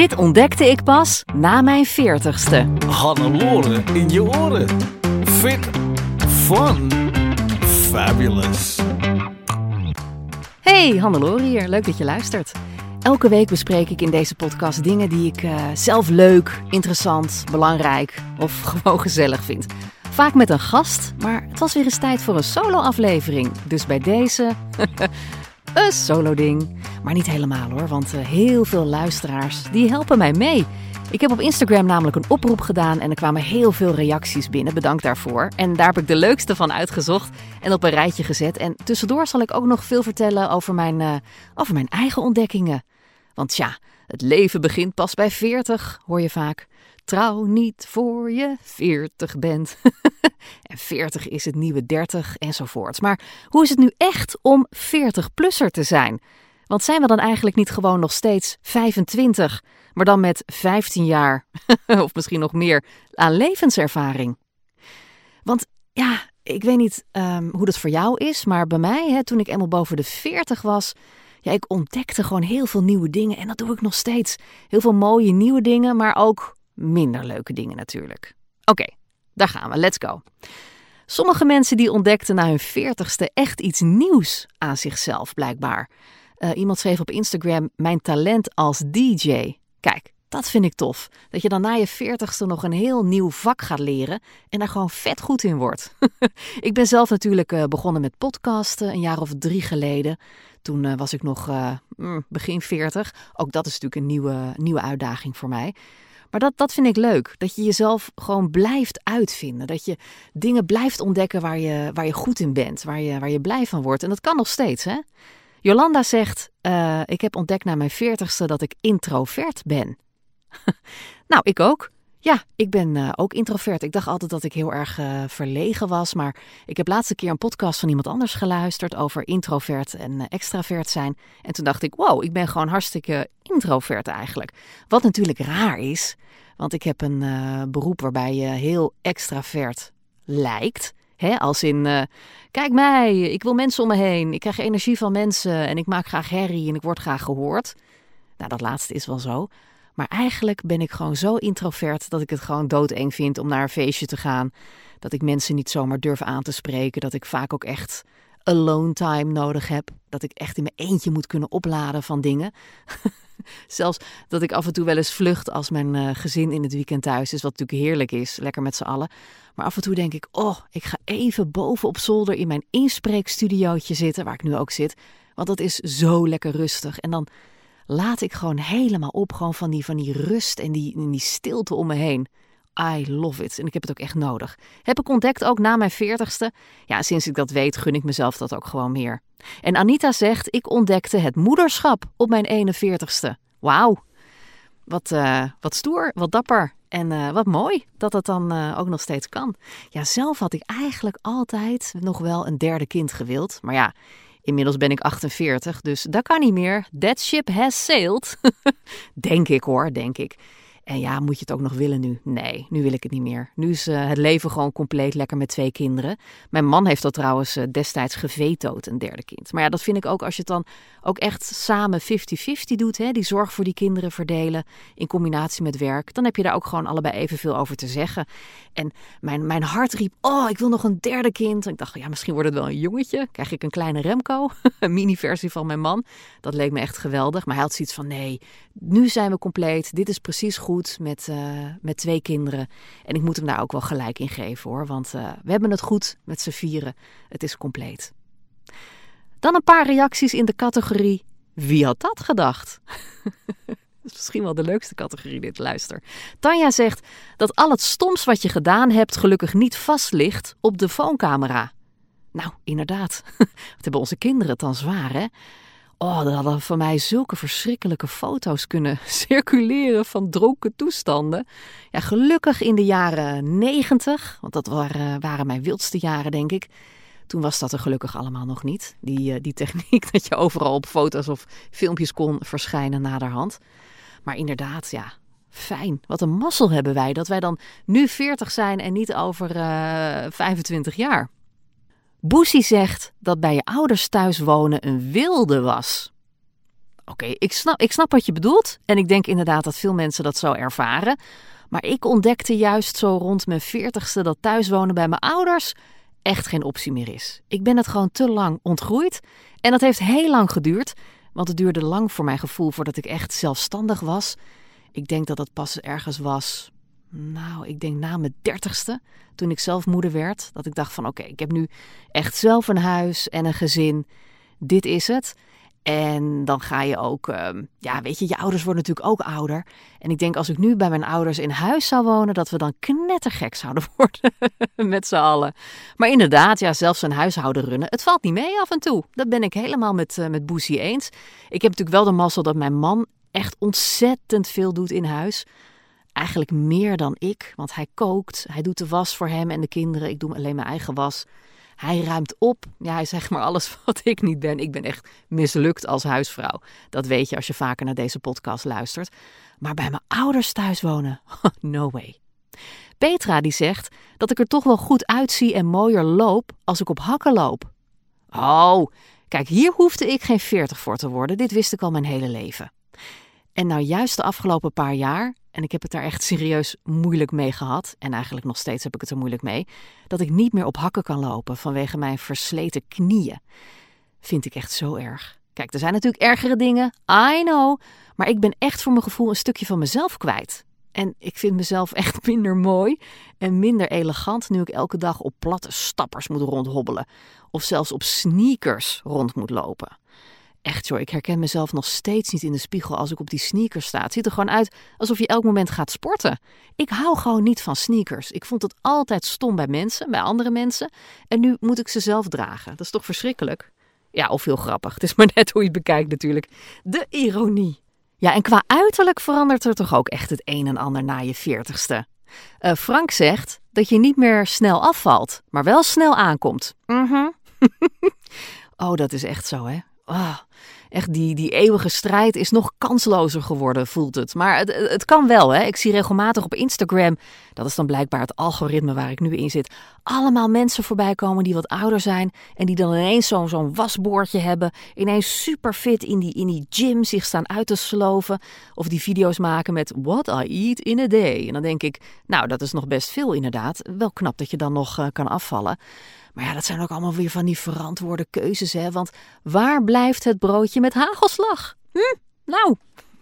Dit ontdekte ik pas na mijn veertigste. Hannelore in je oren. Fit, fun, fabulous. Hey, Hannelore hier. Leuk dat je luistert. Elke week bespreek ik in deze podcast dingen die ik eh, zelf leuk, interessant, belangrijk of gewoon gezellig vind. Vaak met een gast, maar het was weer eens tijd voor een solo-aflevering. Dus bij deze een solo-ding. Maar niet helemaal hoor, want eh, heel veel luisteraars die helpen mij mee. Ik heb op Instagram namelijk een oproep gedaan en er kwamen heel veel reacties binnen. Bedankt daarvoor. En daar heb ik de leukste van uitgezocht en op een rijtje gezet. En tussendoor zal ik ook nog veel vertellen over mijn, uh, over mijn eigen ontdekkingen. Want ja, het leven begint pas bij 40, hoor je vaak. Trouw niet voor je 40 bent. en 40 is het nieuwe 30 enzovoorts. Maar hoe is het nu echt om 40-plusser te zijn? Want zijn we dan eigenlijk niet gewoon nog steeds 25, maar dan met 15 jaar of misschien nog meer aan levenservaring? Want ja, ik weet niet um, hoe dat voor jou is, maar bij mij, hè, toen ik eenmaal boven de 40 was, ja, ik ontdekte gewoon heel veel nieuwe dingen en dat doe ik nog steeds. Heel veel mooie nieuwe dingen, maar ook minder leuke dingen natuurlijk. Oké, daar gaan we. Let's go. Sommige mensen die ontdekten na hun veertigste echt iets nieuws aan zichzelf, blijkbaar. Uh, iemand schreef op Instagram: Mijn talent als DJ. Kijk, dat vind ik tof. Dat je dan na je veertigste nog een heel nieuw vak gaat leren en daar gewoon vet goed in wordt. ik ben zelf natuurlijk uh, begonnen met podcasten een jaar of drie geleden. Toen uh, was ik nog begin veertig. Ook dat is natuurlijk een nieuwe, nieuwe uitdaging voor mij. Maar dat, dat vind ik leuk. Dat je jezelf gewoon blijft uitvinden. Dat je dingen blijft ontdekken waar je, waar je goed in bent. Waar je, waar je blij van wordt. En dat kan nog steeds, hè? Jolanda zegt: uh, Ik heb ontdekt na mijn veertigste dat ik introvert ben. nou, ik ook. Ja, ik ben uh, ook introvert. Ik dacht altijd dat ik heel erg uh, verlegen was. Maar ik heb laatste keer een podcast van iemand anders geluisterd over introvert en extravert zijn. En toen dacht ik, wow, ik ben gewoon hartstikke introvert eigenlijk. Wat natuurlijk raar is, want ik heb een beroep waarbij je heel extravert lijkt. Hè, als in, kijk mij, ik wil mensen om me heen. Ik krijg energie van mensen en ik maak graag herrie en ik word graag gehoord. Nou, dat laatste is wel zo. Maar eigenlijk ben ik gewoon zo introvert dat ik het gewoon doodeng vind om naar een feestje te gaan. Dat ik mensen niet zomaar durf aan te spreken. Dat ik vaak ook echt alone time nodig heb. Dat ik echt in mijn eentje moet kunnen opladen van dingen. Zelfs dat ik af en toe wel eens vlucht als mijn uh, gezin in het weekend thuis is. Wat natuurlijk heerlijk is, lekker met z'n allen. Maar af en toe denk ik, oh, ik ga even boven op zolder in mijn inspreekstudiootje zitten, waar ik nu ook zit. Want dat is zo lekker rustig. En dan laat ik gewoon helemaal op. Gewoon van die, van die rust en die, en die stilte om me heen. I love it. En ik heb het ook echt nodig. Heb ik ontdekt ook na mijn veertigste. Ja, sinds ik dat weet, gun ik mezelf dat ook gewoon meer. En Anita zegt, ik ontdekte het moederschap op mijn 41ste. Wauw. Wat, uh, wat stoer, wat dapper. En uh, wat mooi dat dat dan uh, ook nog steeds kan. Ja, zelf had ik eigenlijk altijd nog wel een derde kind gewild. Maar ja, Inmiddels ben ik 48, dus dat kan niet meer. That ship has sailed. denk ik hoor, denk ik. En ja, moet je het ook nog willen nu? Nee, nu wil ik het niet meer. Nu is uh, het leven gewoon compleet lekker met twee kinderen. Mijn man heeft dat trouwens uh, destijds gevetood, een derde kind. Maar ja, dat vind ik ook als je het dan ook echt samen 50-50 doet. Hè, die zorg voor die kinderen verdelen in combinatie met werk. Dan heb je daar ook gewoon allebei evenveel over te zeggen. En mijn, mijn hart riep, oh, ik wil nog een derde kind. En ik dacht, ja, misschien wordt het wel een jongetje. Krijg ik een kleine Remco, een mini-versie van mijn man. Dat leek me echt geweldig. Maar hij had zoiets van, nee, nu zijn we compleet. Dit is precies goed met, uh, met twee kinderen. En ik moet hem daar ook wel gelijk in geven hoor. Want uh, we hebben het goed met z'n vieren. Het is compleet. Dan een paar reacties in de categorie Wie had dat gedacht? Dat is misschien wel de leukste categorie dit, luister. Tanja zegt dat al het stoms wat je gedaan hebt gelukkig niet vast ligt op de phonecamera. Nou, inderdaad. Wat hebben onze kinderen het dan zwaar, hè? Oh, er hadden van mij zulke verschrikkelijke foto's kunnen circuleren van dronken toestanden. Ja, gelukkig in de jaren negentig, want dat waren, waren mijn wildste jaren, denk ik. Toen was dat er gelukkig allemaal nog niet. Die, eh, die techniek dat je overal op foto's of filmpjes kon verschijnen naderhand. Maar inderdaad, ja, fijn. Wat een mazzel hebben wij dat wij dan nu 40 zijn en niet over uh, eh, 25 jaar. Boesie zegt dat bij je ouders thuis wonen een wilde was. Oké, ik, snap, ik snap wat je bedoelt. En ik denk inderdaad dat veel mensen dat zo ervaren. Maar ik ontdekte juist zo rond mijn veertigste dat thuiswonen bij mijn ouders echt geen optie meer is. Ik ben het gewoon te lang ontgroeid. En dat heeft heel lang geduurd. Want het duurde lang voor mijn gevoel voordat ik echt zelfstandig was. Ik denk dat dat pas ergens was nou, ik denk na mijn dertigste, toen ik zelf moeder werd, dat ik dacht van oké, ik heb nu echt zelf een huis en een gezin. Dit is het. En dan ga je ook, ehm, ja, weet je, je ouders worden natuurlijk ook ouder. En ik denk als ik nu bij mijn ouders in huis zou wonen, dat we dan knettergek zouden worden met z'n allen. Maar inderdaad, ja, zelfs een huishouden runnen, het valt niet mee af en toe. Dat ben ik helemaal met, uh, met Boesie eens. Ik heb natuurlijk wel de mazzel dat mijn man echt ontzettend veel doet in huis. Eigenlijk meer dan ik, want hij kookt, hij doet de was voor hem en de kinderen. Ik doe alleen mijn eigen was. Hij ruimt op. Ja, hij zegt maar alles wat ik niet ben. Ik ben echt mislukt als huisvrouw. Dat weet je als je vaker naar deze podcast luistert. Maar bij mijn ouders thuis wonen? No way. Petra die zegt dat ik er toch wel goed uitzie en mooier loop als ik op hakken loop. Oh, kijk, hier hoefde ik geen veertig voor te worden. Dit wist ik al mijn hele leven. En nou juist de afgelopen paar jaar, en ik heb het daar echt serieus moeilijk mee gehad, en eigenlijk nog steeds heb ik het er moeilijk mee, dat ik niet meer op hakken kan lopen vanwege mijn versleten knieën. Vind ik echt zo erg. Kijk, er zijn natuurlijk ergere dingen, I know, maar ik ben echt voor mijn gevoel een stukje van mezelf kwijt. En ik vind mezelf echt minder mooi en minder elegant nu ik elke dag op platte stappers moet rondhobbelen. Of zelfs op sneakers rond moet lopen. Echt joh, ik herken mezelf nog steeds niet in de spiegel als ik op die sneakers sta. Het ziet er gewoon uit alsof je elk moment gaat sporten. Ik hou gewoon niet van sneakers. Ik vond het altijd stom bij mensen, bij andere mensen. En nu moet ik ze zelf dragen. Dat is toch verschrikkelijk? Ja, of heel grappig. Het is maar net hoe je het bekijkt natuurlijk. De ironie. Ja, en qua uiterlijk verandert er toch ook echt het een en ander na je veertigste. Uh, Frank zegt dat je niet meer snel afvalt, maar wel snel aankomt. Mhm. oh, dat is echt zo, hè? Oh, echt die, die eeuwige strijd is nog kanslozer geworden, voelt het. Maar het, het kan wel, hè. Ik zie regelmatig op Instagram, dat is dan blijkbaar het algoritme waar ik nu in zit, allemaal mensen voorbij komen die wat ouder zijn en die dan ineens zo'n wasboordje hebben, ineens super fit in die, in die gym zich staan uit te sloven of die video's maken met what I eat in a day. En dan denk ik, nou, dat is nog best veel inderdaad. Wel knap dat je dan nog uh, kan afvallen. Maar ja, dat zijn ook allemaal weer van die verantwoorde keuzes, hè? Want waar blijft het broodje met hagelslag? Hm? Nou,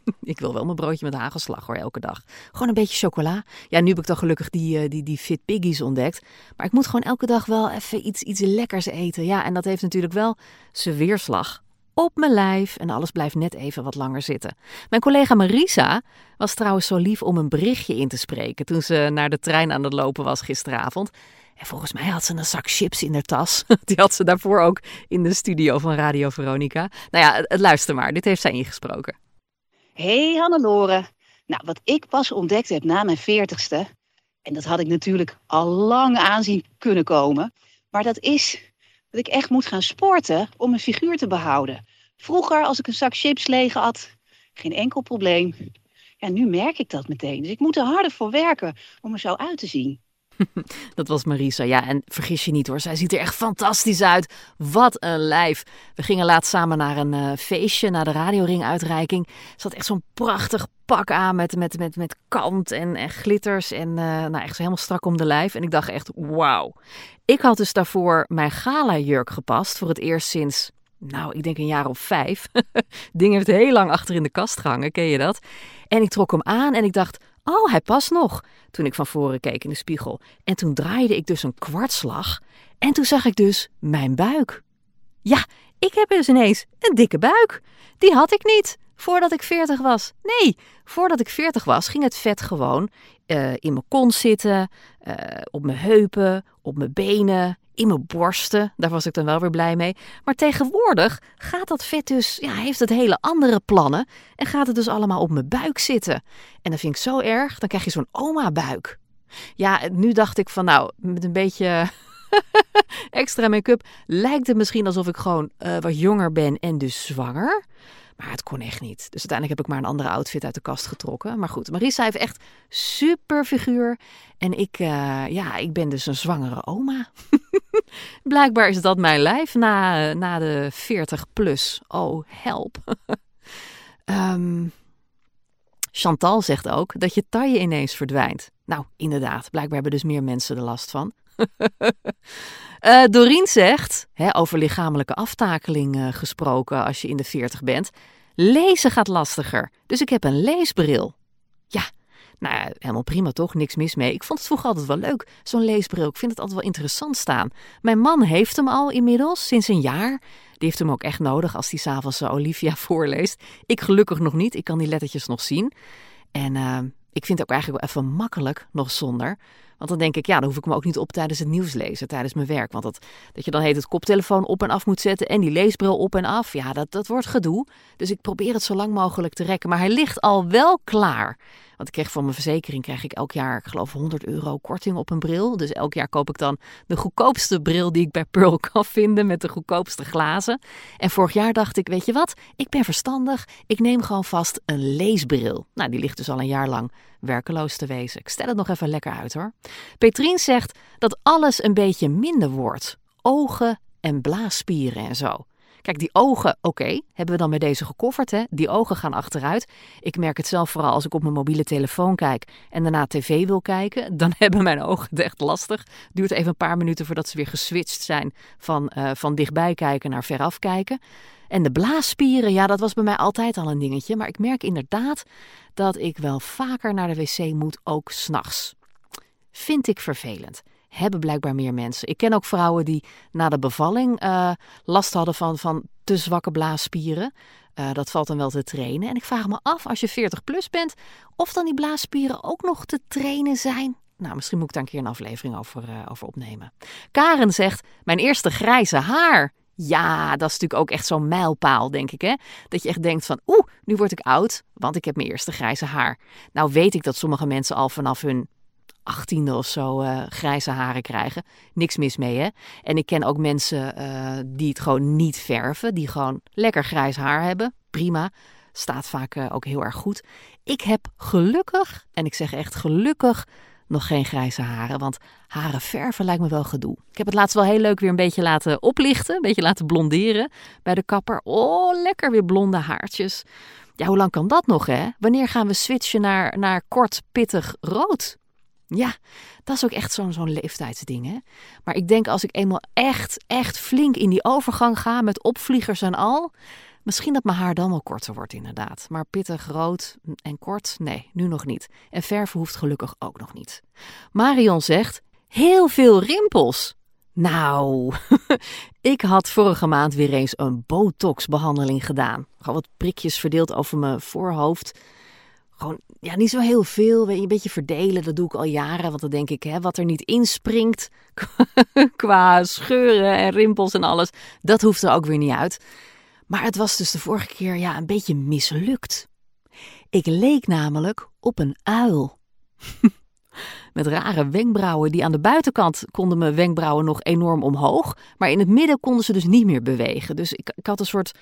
ik wil wel mijn broodje met hagelslag hoor, elke dag. Gewoon een beetje chocola. Ja, nu heb ik dan gelukkig die, uh, die, die Fit Piggies ontdekt. Maar ik moet gewoon elke dag wel even iets, iets lekkers eten. Ja, en dat heeft natuurlijk wel zijn weerslag op mijn lijf en alles blijft net even wat langer zitten. Mijn collega Marisa was trouwens zo lief om een berichtje in te spreken toen ze naar de trein aan het lopen was gisteravond. En volgens mij had ze een zak chips in haar tas. Die had ze daarvoor ook in de studio van Radio Veronica. Nou ja, luister maar. Dit heeft zij ingesproken. Hey Hannelore. Nou, wat ik pas ontdekt heb na mijn veertigste... en dat had ik natuurlijk al lang aanzien kunnen komen... maar dat is dat ik echt moet gaan sporten om mijn figuur te behouden. Vroeger, als ik een zak chips leeg had, geen enkel probleem. Ja, nu merk ik dat meteen. Dus ik moet er harder voor werken om er zo uit te zien. Dat was Marisa. Ja, en vergis je niet hoor, zij ziet er echt fantastisch uit. Wat een lijf. We gingen laatst samen naar een uh, feestje, naar de radioring-uitreiking. Ze had echt zo'n prachtig pak aan met, met, met, met kant en, en glitters. En uh, nou, echt helemaal strak om de lijf. En ik dacht echt, wauw. Ik had dus daarvoor mijn gala-jurk gepast. Voor het eerst sinds, nou, ik denk een jaar of vijf. Ding heeft heel lang achter in de kast gehangen, ken je dat? En ik trok hem aan en ik dacht, Oh, hij past nog. Toen ik van voren keek in de spiegel. En toen draaide ik dus een kwartslag. En toen zag ik dus mijn buik. Ja, ik heb dus ineens een dikke buik. Die had ik niet voordat ik 40 was. Nee, voordat ik 40 was ging het vet gewoon uh, in mijn kont zitten, uh, op mijn heupen, op mijn benen, in mijn borsten. Daar was ik dan wel weer blij mee. Maar tegenwoordig gaat dat vet dus, ja, heeft het hele andere plannen. En gaat het dus allemaal op mijn buik zitten. En dat vind ik zo erg, dan krijg je zo'n oma-buik. Ja, nu dacht ik van nou, met een beetje extra make-up lijkt het misschien alsof ik gewoon uh, wat jonger ben en dus zwanger. Maar het kon echt niet. Dus uiteindelijk heb ik maar een andere outfit uit de kast getrokken. Maar goed, Marisa heeft echt super figuur. En ik, uh, ja, ik ben dus een zwangere oma. Blijkbaar is dat mijn lijf na, na de 40 plus. Oh, help. um, Chantal zegt ook dat je taille ineens verdwijnt. Nou, inderdaad. Blijkbaar hebben dus meer mensen er last van. uh, Doreen zegt, hè, over lichamelijke aftakeling uh, gesproken als je in de 40 bent. Lezen gaat lastiger, dus ik heb een leesbril. Ja, nou helemaal prima toch, niks mis mee. Ik vond het vroeger altijd wel leuk, zo'n leesbril. Ik vind het altijd wel interessant staan. Mijn man heeft hem al inmiddels, sinds een jaar. Die heeft hem ook echt nodig als hij s'avonds uh, Olivia voorleest. Ik gelukkig nog niet, ik kan die lettertjes nog zien. En ik vind het ook eigenlijk wel even makkelijk, nog zonder. Want dan denk ik, ja, dan hoef ik me ook niet op tijdens het nieuws lezen, tijdens mijn werk. Want dat, dat je dan heet het koptelefoon op en af moet zetten en die leesbril op en af, ja, dat, dat wordt gedoe. Dus ik probeer het zo lang mogelijk te rekken. Maar hij ligt al wel klaar. Want ik kreeg van mijn verzekering krijg ik elk jaar, ik geloof 100 euro korting op een bril. Dus elk jaar koop ik dan de goedkoopste bril die ik bij Pearl kan vinden met de goedkoopste glazen. En vorig jaar dacht ik, weet je wat, ik ben verstandig, ik neem gewoon vast een leesbril. Nou, die ligt dus al een jaar lang werkeloos te wezen. Ik stel het nog even lekker uit hoor. Petrien zegt dat alles een beetje minder wordt. Ogen en blaasspieren en zo. Kijk, die ogen, oké, hebben we dan bij deze gecoverd. Hè? Die ogen gaan achteruit. Ik merk het zelf vooral als ik op mijn mobiele telefoon kijk en daarna tv wil kijken. Dan hebben mijn ogen het echt lastig. Duurt even een paar minuten voordat ze weer geswitcht zijn van, uh, van dichtbij kijken naar veraf kijken. En de blaasspieren, ja, dat was bij mij altijd al een dingetje. Maar ik merk inderdaad dat ik wel vaker naar de wc moet, ook s'nachts. Vind ik vervelend hebben blijkbaar meer mensen. Ik ken ook vrouwen die na de bevalling uh, last hadden van, van te zwakke blaasspieren. Uh, dat valt dan wel te trainen. En ik vraag me af, als je 40 plus bent, of dan die blaasspieren ook nog te trainen zijn. Nou, misschien moet ik daar een keer een aflevering over, uh, over opnemen. Karen zegt, mijn eerste grijze haar. Ja, dat is natuurlijk ook echt zo'n mijlpaal, denk ik. Hè? Dat je echt denkt van, oeh, nu word ik oud, want ik heb mijn eerste grijze haar. Nou weet ik dat sommige mensen al vanaf hun achttiende of zo uh, grijze haren krijgen. Niks mis mee, hè? En ik ken ook mensen uh, die het gewoon niet verven, die gewoon lekker grijs haar hebben. Prima. Staat vaak uh, ook heel erg goed. Ik heb gelukkig, en ik zeg echt gelukkig, nog geen grijze haren. Want haren verven lijkt me wel gedoe. Ik heb het laatst wel heel leuk weer een beetje laten oplichten. Een beetje laten blonderen bij de kapper. Oh, lekker weer blonde haartjes. Ja, hoe lang kan dat nog, hè? Wanneer gaan we switchen naar, naar kort, pittig rood? Ja, dat is ook echt zo'n zo'n leeftijdsding. Hè? Maar ik denk als ik eenmaal echt, echt flink in die overgang ga met opvliegers en al. Misschien dat mijn haar dan wel korter wordt, inderdaad. Maar pittig, rood en kort, nee, nu nog niet. En verven hoeft gelukkig ook nog niet. Marion zegt: heel veel rimpels. Nou, ik had vorige maand weer eens een botox-behandeling gedaan. Gewoon wat prikjes verdeeld over mijn voorhoofd gewoon, ja, niet zo heel veel. Een beetje verdelen, dat doe ik al jaren. Want dan denk ik, hè, wat er niet inspringt qua scheuren en rimpels en alles, dat hoeft er ook weer niet uit. Maar het was dus de vorige keer ja, een beetje mislukt. Ik leek namelijk op een uil. Met rare wenkbrauwen die aan de buitenkant konden mijn wenkbrauwen nog enorm omhoog. Maar in het midden konden ze dus niet meer bewegen. Dus ik, ik had een soort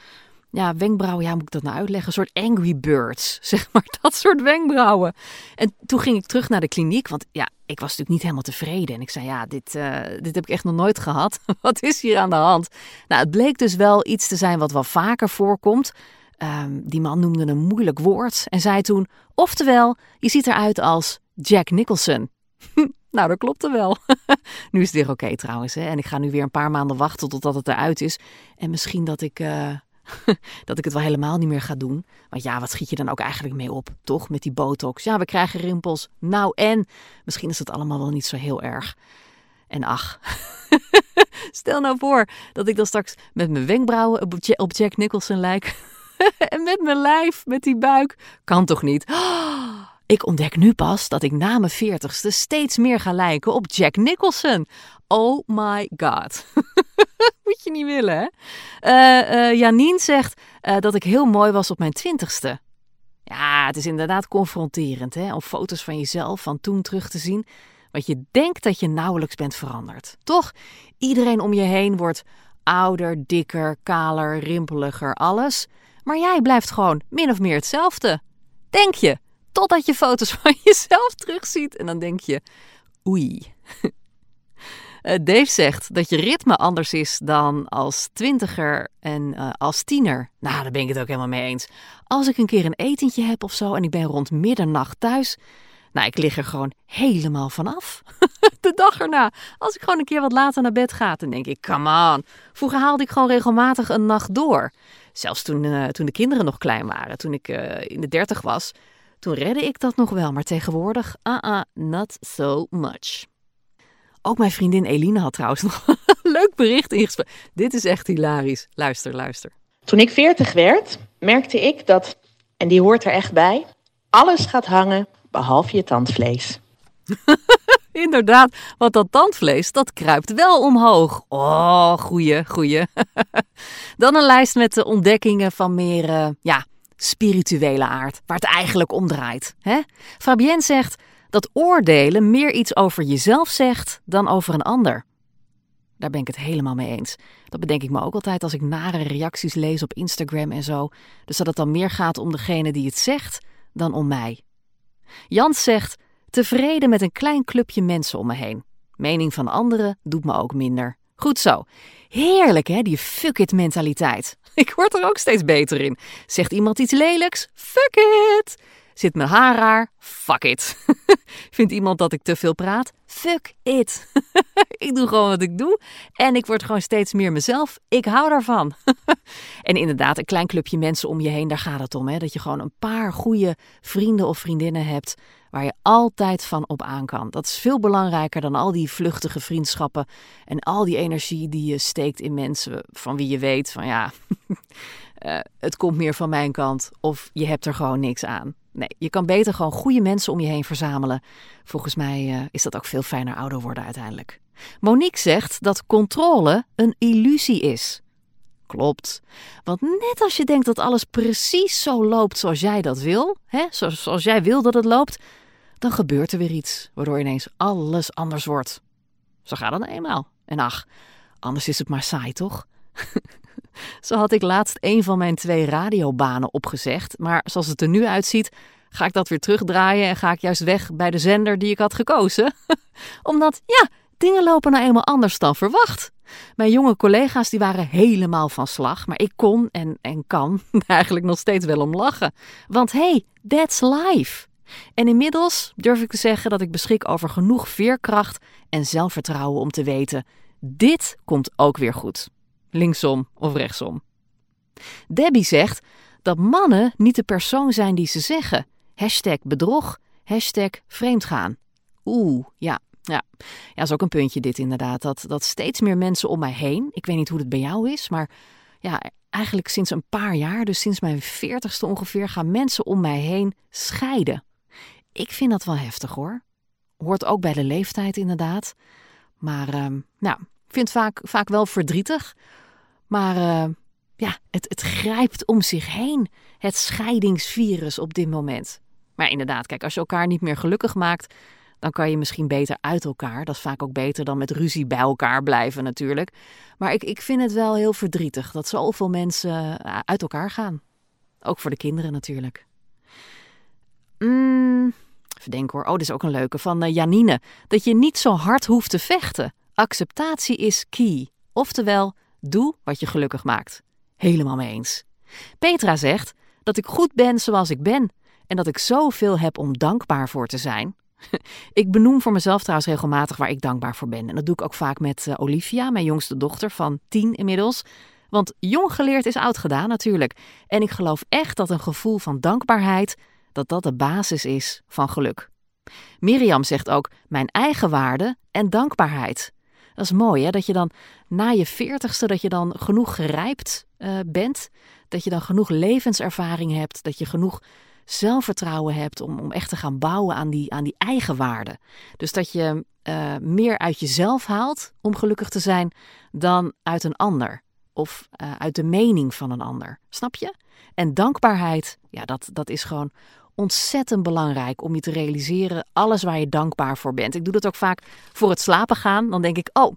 ja, wenkbrauwen, ja, moet ik dat nou uitleggen? Een soort Angry Birds, zeg maar, dat soort wenkbrauwen. En toen ging ik terug naar de kliniek, want ja, ik was natuurlijk niet helemaal tevreden. En ik zei, ja, dit, uh, dit heb ik echt nog nooit gehad. wat is hier aan de hand? Nou, het bleek dus wel iets te zijn wat wel vaker voorkomt. Um, die man noemde een moeilijk woord en zei toen, oftewel, je ziet eruit als Jack Nicholson. nou, dat klopte wel. nu is het weer oké trouwens. Hè? En ik ga nu weer een paar maanden wachten totdat het eruit is. En misschien dat ik... Uh, dat ik het wel helemaal niet meer ga doen. Want ja, wat schiet je dan ook eigenlijk mee op, toch? Met die botox. Ja, we krijgen rimpels. Nou en, misschien is het allemaal wel niet zo heel erg. En ach, stel nou voor dat ik dan straks met mijn wenkbrauwen op Jack Nicholson lijk. en met mijn lijf, met die buik. Kan toch niet? Ik ontdek nu pas dat ik na mijn veertigste steeds meer ga lijken op Jack Nicholson. Oh my god. Moet je niet willen, hè? Uh, uh, Janine zegt uh, dat ik heel mooi was op mijn twintigste. Ja, het is inderdaad confronterend, hè? Om foto's van jezelf van toen terug te zien. Want je denkt dat je nauwelijks bent veranderd. Toch? Iedereen om je heen wordt ouder, dikker, kaler, rimpeliger, alles. Maar jij blijft gewoon min of meer hetzelfde. Denk je. Totdat je foto's van jezelf terugziet en dan denk je: oei. Eh, Dave zegt dat je ritme anders is dan als twintiger en uh, als tiener. Nou, daar ben ik het ook helemaal mee eens. Als ik een keer een etentje heb of zo en ik ben rond middernacht thuis, nou, ik lig er gewoon helemaal vanaf. De dag erna, als ik gewoon een keer wat later naar bed ga, dan denk ik, come on. Vroeger haalde ik gewoon regelmatig een nacht door. Zelfs toen, uh, toen de kinderen nog klein waren, toen ik in de dertig was, toen redde ik dat nog wel, maar tegenwoordig, ah not so much. Ook mijn vriendin Eline had trouwens nog een leuk bericht ingesproken. Dit is echt hilarisch. Luister, luister. Toen ik 40 werd, merkte ik dat, en die hoort er echt bij, alles gaat hangen behalve je tandvlees. Inderdaad, want dat tandvlees, dat kruipt wel omhoog. Oh, goeie, goeie. Dan een lijst met de ontdekkingen van meer, uh, ja, spirituele aard, waar het eigenlijk om draait. Hè? Fabienne zegt dat oordelen meer iets over jezelf zegt dan over een ander. Daar ben ik het helemaal mee eens. Dat bedenk ik me ook altijd als ik nare reacties lees op Instagram en zo. Dus dat het dan meer gaat om degene die het zegt dan om mij. Jans zegt: tevreden met een klein clubje mensen om me heen. Mening van anderen doet me ook minder. Goed zo. Heerlijk hè, die fuck it mentaliteit. Ik word er ook steeds beter in. Zegt iemand iets lelijks? Fuck it. Zit mijn haar raar? Fuck it. Vindt iemand dat ik te veel praat? Fuck it. ik doe gewoon wat ik doe en ik word gewoon steeds meer mezelf. Ik hou daarvan. en inderdaad, een klein clubje mensen om je heen, daar gaat het om. Hè? Dat je gewoon een paar goede vrienden of vriendinnen hebt waar je altijd van op aan kan. Dat is veel belangrijker dan al die vluchtige vriendschappen en al die energie die je steekt in mensen van wie je weet van ja, uh, het komt meer van mijn kant of je hebt er gewoon niks aan. Nee, je kan beter gewoon goede mensen om je heen verzamelen. Volgens mij uh, is dat ook veel fijner ouder worden uiteindelijk. Monique zegt dat controle een illusie is. Klopt. Want net als je denkt dat alles precies zo loopt zoals jij dat wil, hè, zoals, jij wil dat het loopt, dan gebeurt er weer iets, waardoor ineens alles anders wordt. Zo gaat het nou eenmaal. En ach, anders is het maar saai, toch? Zo had ik laatst een van mijn twee radiobanen opgezegd, maar zoals het er nu uitziet, ga ik dat weer terugdraaien en ga ik juist weg bij de zender die ik had gekozen. Omdat, ja, dingen lopen nou eenmaal anders dan verwacht. Mijn jonge collega's die waren helemaal van slag, maar ik kon en, en kan eigenlijk nog steeds wel om lachen. Want hey, that's life. En inmiddels durf ik te zeggen dat ik beschik over genoeg veerkracht en zelfvertrouwen om te weten: dit komt ook weer goed. Linksom of rechtsom. Debbie zegt dat mannen niet de persoon zijn die ze zeggen. Hashtag bedrog, hashtag vreemdgaan. Oeh, ja, ja. Ja, is ook een puntje dit inderdaad. Dat, dat steeds meer mensen om mij heen, ik weet niet hoe het bij jou is, maar ja, eigenlijk sinds een paar jaar, dus sinds mijn veertigste ongeveer, gaan mensen om mij heen scheiden. Ik vind dat wel heftig hoor. Hoort ook bij de leeftijd inderdaad. Maar uh, nou, ik vind het vaak, vaak wel verdrietig. Maar uh, ja, het, het grijpt om zich heen. Het scheidingsvirus op dit moment. Maar inderdaad, kijk, als je elkaar niet meer gelukkig maakt, dan kan je misschien beter uit elkaar. Dat is vaak ook beter dan met ruzie bij elkaar blijven natuurlijk. Maar ik, ik vind het wel heel verdrietig dat zoveel mensen eh, uit elkaar gaan. Ook voor de kinderen natuurlijk. Mm, denken hoor. Oh, dit is ook een leuke van uh, Janine. Dat je niet zo hard hoeft te vechten. Acceptatie is key. Oftewel, doe wat je gelukkig maakt. Helemaal mee eens. Petra zegt dat ik goed ben zoals ik ben en dat ik zoveel heb om dankbaar voor te zijn. ik benoem voor mezelf trouwens regelmatig waar ik dankbaar voor ben. En dat doe ik ook vaak met uh, Olivia, mijn jongste dochter van tien inmiddels. Want jong geleerd is oud gedaan natuurlijk. En ik geloof echt dat een gevoel van dankbaarheid, dat dat de basis is van geluk. Mirjam zegt ook mijn eigen waarde en dankbaarheid. Dat is mooi hè, dat je dan na je veertigste, dat je dan genoeg gerijpt uh, bent. Dat je dan genoeg levenservaring hebt, dat je genoeg zelfvertrouwen hebt om, om echt te gaan bouwen aan die, aan die eigen waarde. Dus dat je uh, meer uit jezelf haalt om gelukkig te zijn dan uit een ander. Of uh, uit de mening van een ander. Snap je? En dankbaarheid, ja, dat, dat is gewoon ontzettend belangrijk om je te realiseren alles waar je dankbaar voor bent. Ik doe dat ook vaak voor het slapen gaan. Dan denk ik, oh,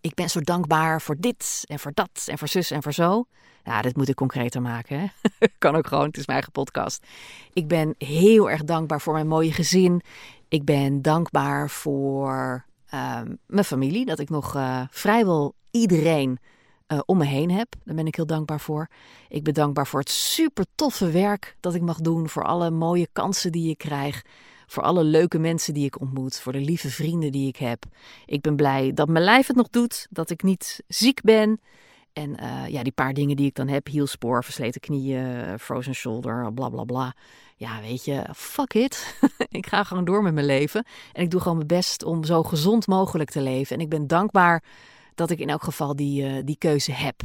ik ben zo dankbaar voor dit en voor dat en voor zus en voor zo. Ja, dit moet ik concreter maken. Hè? kan ook gewoon, het is mijn eigen podcast. Ik ben heel erg dankbaar voor mijn mooie gezin. Ik ben dankbaar voor uh, mijn familie. Dat ik nog uh, vrijwel iedereen uh, om me heen heb. Daar ben ik heel dankbaar voor. Ik ben dankbaar voor het super toffe werk dat ik mag doen. Voor alle mooie kansen die ik krijg. Voor alle leuke mensen die ik ontmoet. Voor de lieve vrienden die ik heb. Ik ben blij dat mijn lijf het nog doet. Dat ik niet ziek ben. En uh, ja, die paar dingen die ik dan heb, hielspoor, versleten knieën, frozen shoulder, bla bla bla. Ja, weet je, fuck it. ik ga gewoon door met mijn leven. En ik doe gewoon mijn best om zo gezond mogelijk te leven. En ik ben dankbaar dat ik in elk geval die, uh, die keuze heb.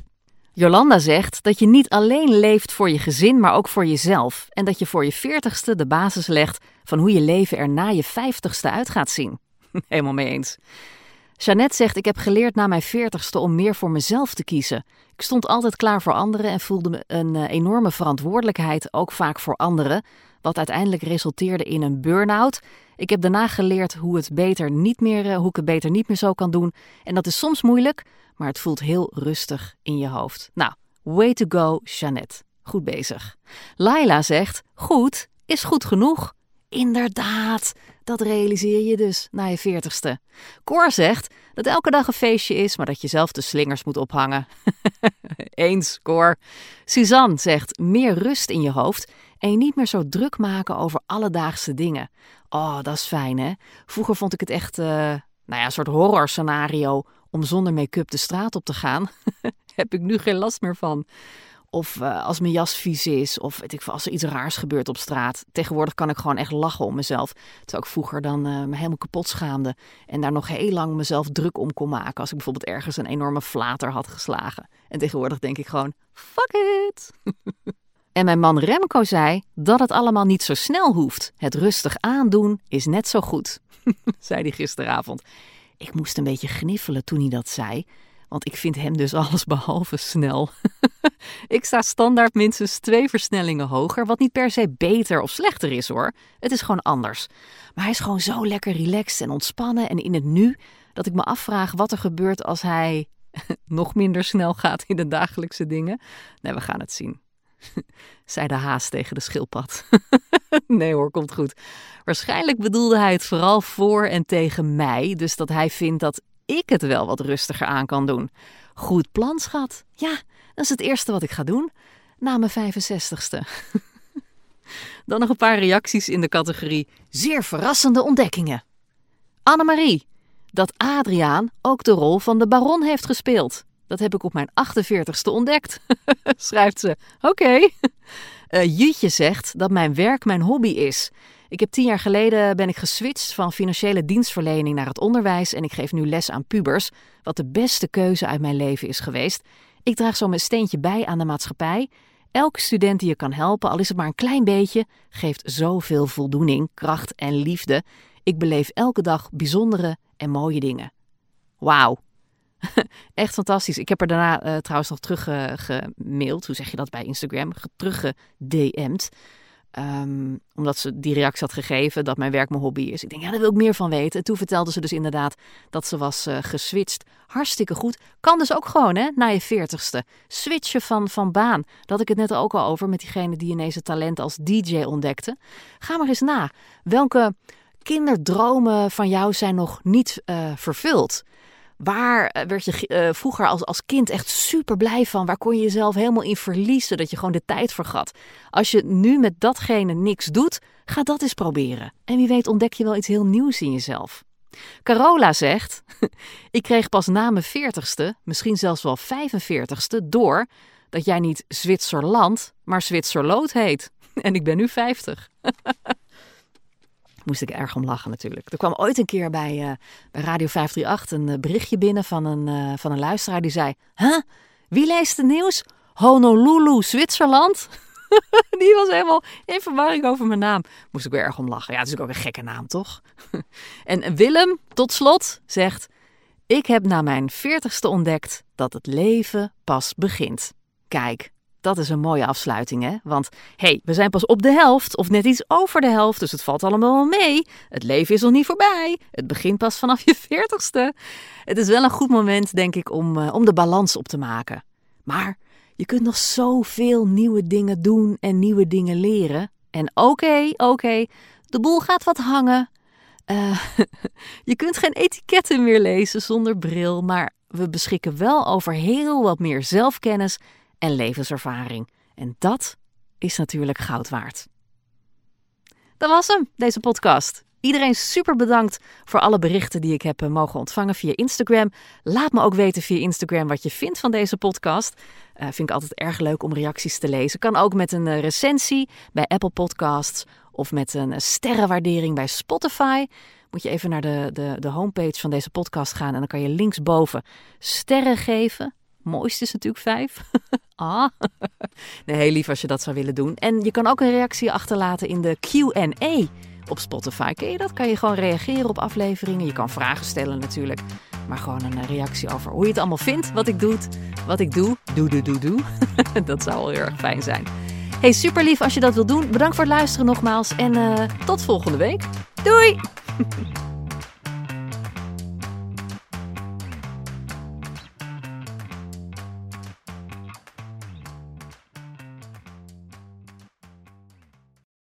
Jolanda zegt dat je niet alleen leeft voor je gezin, maar ook voor jezelf. En dat je voor je veertigste de basis legt van hoe je leven er na je vijftigste uit gaat zien. Helemaal mee eens. Jeannette zegt: Ik heb geleerd na mijn veertigste om meer voor mezelf te kiezen. Ik stond altijd klaar voor anderen en voelde me een uh, enorme verantwoordelijkheid, ook vaak voor anderen, wat uiteindelijk resulteerde in een burn-out. Ik heb daarna geleerd hoe, het beter niet meer, uh, hoe ik het beter niet meer zo kan doen. En dat is soms moeilijk, maar het voelt heel rustig in je hoofd. Nou, way to go, Jeannette. Goed bezig. Laila zegt: Goed is goed genoeg. Inderdaad, dat realiseer je dus na je veertigste. Cor zegt dat elke dag een feestje is, maar dat je zelf de slingers moet ophangen. Eens, Cor. Suzanne zegt meer rust in je hoofd en je niet meer zo druk maken over alledaagse dingen. Oh, dat is fijn, hè? Vroeger vond ik het echt, uh, nou ja, een soort horror scenario om zonder make-up de straat op te gaan. Heb ik nu geen last meer van. Of uh, als mijn jas vies is. Of weet ik, als er iets raars gebeurt op straat. Tegenwoordig kan ik gewoon echt lachen om mezelf. Terwijl ik vroeger dan uh, me helemaal kapot schaamde. En daar nog heel lang mezelf druk om kon maken. Als ik bijvoorbeeld ergens een enorme flater had geslagen. En tegenwoordig denk ik gewoon, fuck it. en mijn man Remco zei dat het allemaal niet zo snel hoeft. Het rustig aandoen is net zo goed. zei hij gisteravond. Ik moest een beetje gniffelen toen hij dat zei. Want ik vind hem dus alles behalve snel. ik sta standaard minstens twee versnellingen hoger, wat niet per se beter of slechter is hoor. Het is gewoon anders. Maar hij is gewoon zo lekker relaxed en ontspannen en in het nu dat ik me afvraag wat er gebeurt als hij nog minder snel gaat in de dagelijkse dingen. Nee, we gaan het zien. zei de haas tegen de schildpad. nee hoor, komt goed. Waarschijnlijk bedoelde hij het vooral voor en tegen mij, dus dat hij vindt dat ik het wel wat rustiger aan kan doen. Goed plan, schat. Ja, dat is het eerste wat ik ga doen na mijn 65ste. Dan nog een paar reacties in de categorie zeer verrassende ontdekkingen. Annemarie, dat Adriaan ook de rol van de baron heeft gespeeld. Dat heb ik op mijn 48ste ontdekt, schrijft ze. Oké. Okay. Uh, Jutje zegt dat mijn werk mijn hobby is. Ik heb tien jaar geleden ben ik geswitcht van financiële dienstverlening naar het onderwijs en ik geef nu les aan pubers, wat de beste keuze uit mijn leven is geweest. Ik draag zo mijn steentje bij aan de maatschappij. Elke student die je kan helpen, al is het maar een klein beetje, geeft zoveel voldoening, kracht en liefde. Ik beleef elke dag bijzondere en mooie dingen. Wauw. Echt fantastisch. Ik heb er daarna uh, trouwens nog teruggemaild. Uh, Hoe zeg je dat bij Instagram? Teruggedm'd. Um, omdat ze die reactie had gegeven dat mijn werk mijn hobby is. Ik denk, ja, daar wil ik meer van weten. En toen vertelde ze dus inderdaad dat ze was uh, geswitcht. Hartstikke goed. Kan dus ook gewoon, hè, na je veertigste. Switchen van, van baan. Dat had ik het net ook al over met diegene die ineens het talent als DJ ontdekte. Ga maar eens na. Welke kinderdromen van jou zijn nog niet vervuld? Waar eh, werd je uh, vroeger als, als kind echt super blij van? Waar kon je jezelf helemaal in verliezen dat je gewoon de tijd vergat? Als je nu met datgene niks doet, ga dat eens proberen. En wie weet ontdek je wel iets heel nieuws in jezelf. Carola zegt: Ik kreeg pas na mijn veertigste, misschien zelfs wel 45ste, door dat jij niet Zwitserland, maar Zwitserlood heet. En ik ben nu 50. Moest ik erg om lachen natuurlijk. Er kwam ooit een keer bij, uh, bij Radio 538 een uh, berichtje binnen van een, uh, van een luisteraar die zei: Huh? Wie leest het nieuws? Honolulu, Zwitserland? die was helemaal in verwarring over mijn naam. Moest ik weer erg om lachen. Ja, het is ook een gekke naam, toch? en Willem, tot slot, zegt: Ik heb na mijn veertigste ontdekt dat het leven pas begint. Kijk, dat is een mooie afsluiting, hè? Want hé, hey, we zijn pas op de helft of net iets over de helft, dus het valt allemaal wel mee. Het leven is nog niet voorbij. Het begint pas vanaf je veertigste. Het is wel een goed moment, denk ik, om, uh, om de balans op te maken. Maar je kunt nog zoveel nieuwe dingen doen en nieuwe dingen leren. En oké, oké, de boel gaat wat hangen. Uh, je kunt geen etiketten meer lezen zonder bril, maar we beschikken wel over heel wat meer zelfkennis en levenservaring. En dat is natuurlijk goud waard. Dat was hem, deze podcast. Iedereen super bedankt voor alle berichten die ik heb eh, mogen ontvangen via Instagram. Laat me ook weten via Instagram wat je vindt van deze podcast. Uh, vind ik altijd erg leuk om reacties te lezen. Kan ook met een recensie bij Apple Podcasts of met een sterrenwaardering bij Spotify. Moet je even naar de, de, de homepage van deze podcast gaan en dan kan je linksboven sterren geven. Mooiste is natuurlijk vijf. ah. Nee, heel lief als je dat zou willen doen. En je kan ook een reactie achterlaten in de Q&A op Spotify. Ken je dat? Kan je gewoon reageren op afleveringen. Je kan vragen stellen natuurlijk. Maar gewoon een reactie over hoe je het allemaal vindt. Wat ik doe. Wat ik doe. Doe, doe, doe, doe. dat zou wel heel erg fijn zijn. Hey, super lief als je dat wilt doen. Bedankt voor het luisteren nogmaals. En uh, tot volgende week. Doei!